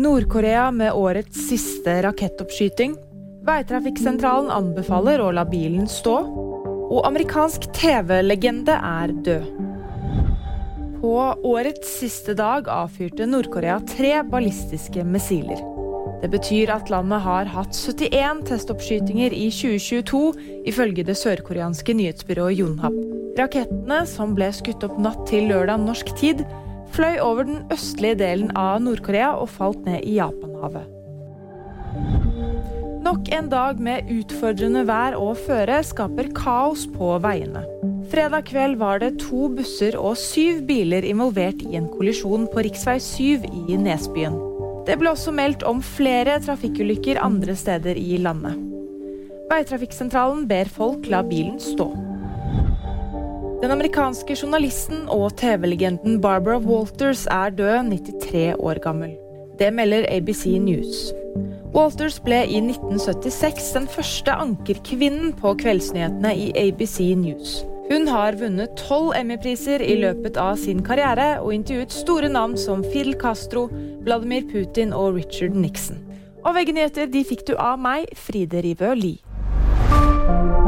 Nord-Korea med årets siste rakettoppskyting. Veitrafikksentralen anbefaler å la bilen stå. Og amerikansk TV-legende er død. På årets siste dag avfyrte Nord-Korea tre ballistiske missiler. Det betyr at landet har hatt 71 testoppskytinger i 2022, ifølge det sørkoreanske nyhetsbyrået Yonhap. Rakettene, som ble skutt opp natt til lørdag norsk tid, fløy over den østlige delen av Nord-Korea og falt ned i Japanhavet. Nok en dag med utfordrende vær og føre skaper kaos på veiene. Fredag kveld var det to busser og syv biler involvert i en kollisjon på rv. 7 i Nesbyen. Det ble også meldt om flere trafikkulykker andre steder i landet. Veitrafikksentralen ber folk la bilen stå. Den amerikanske journalisten og TV-legenden Barbara Walters er død, 93 år gammel. Det melder ABC News. Walters ble i 1976 den første ankerkvinnen på kveldsnyhetene i ABC News. Hun har vunnet tolv Emmy-priser i løpet av sin karriere og intervjuet store navn som Fidel Castro, Vladimir Putin og Richard Nixon. Og VG-nyheter de fikk du av meg, Fride Rivø Lie.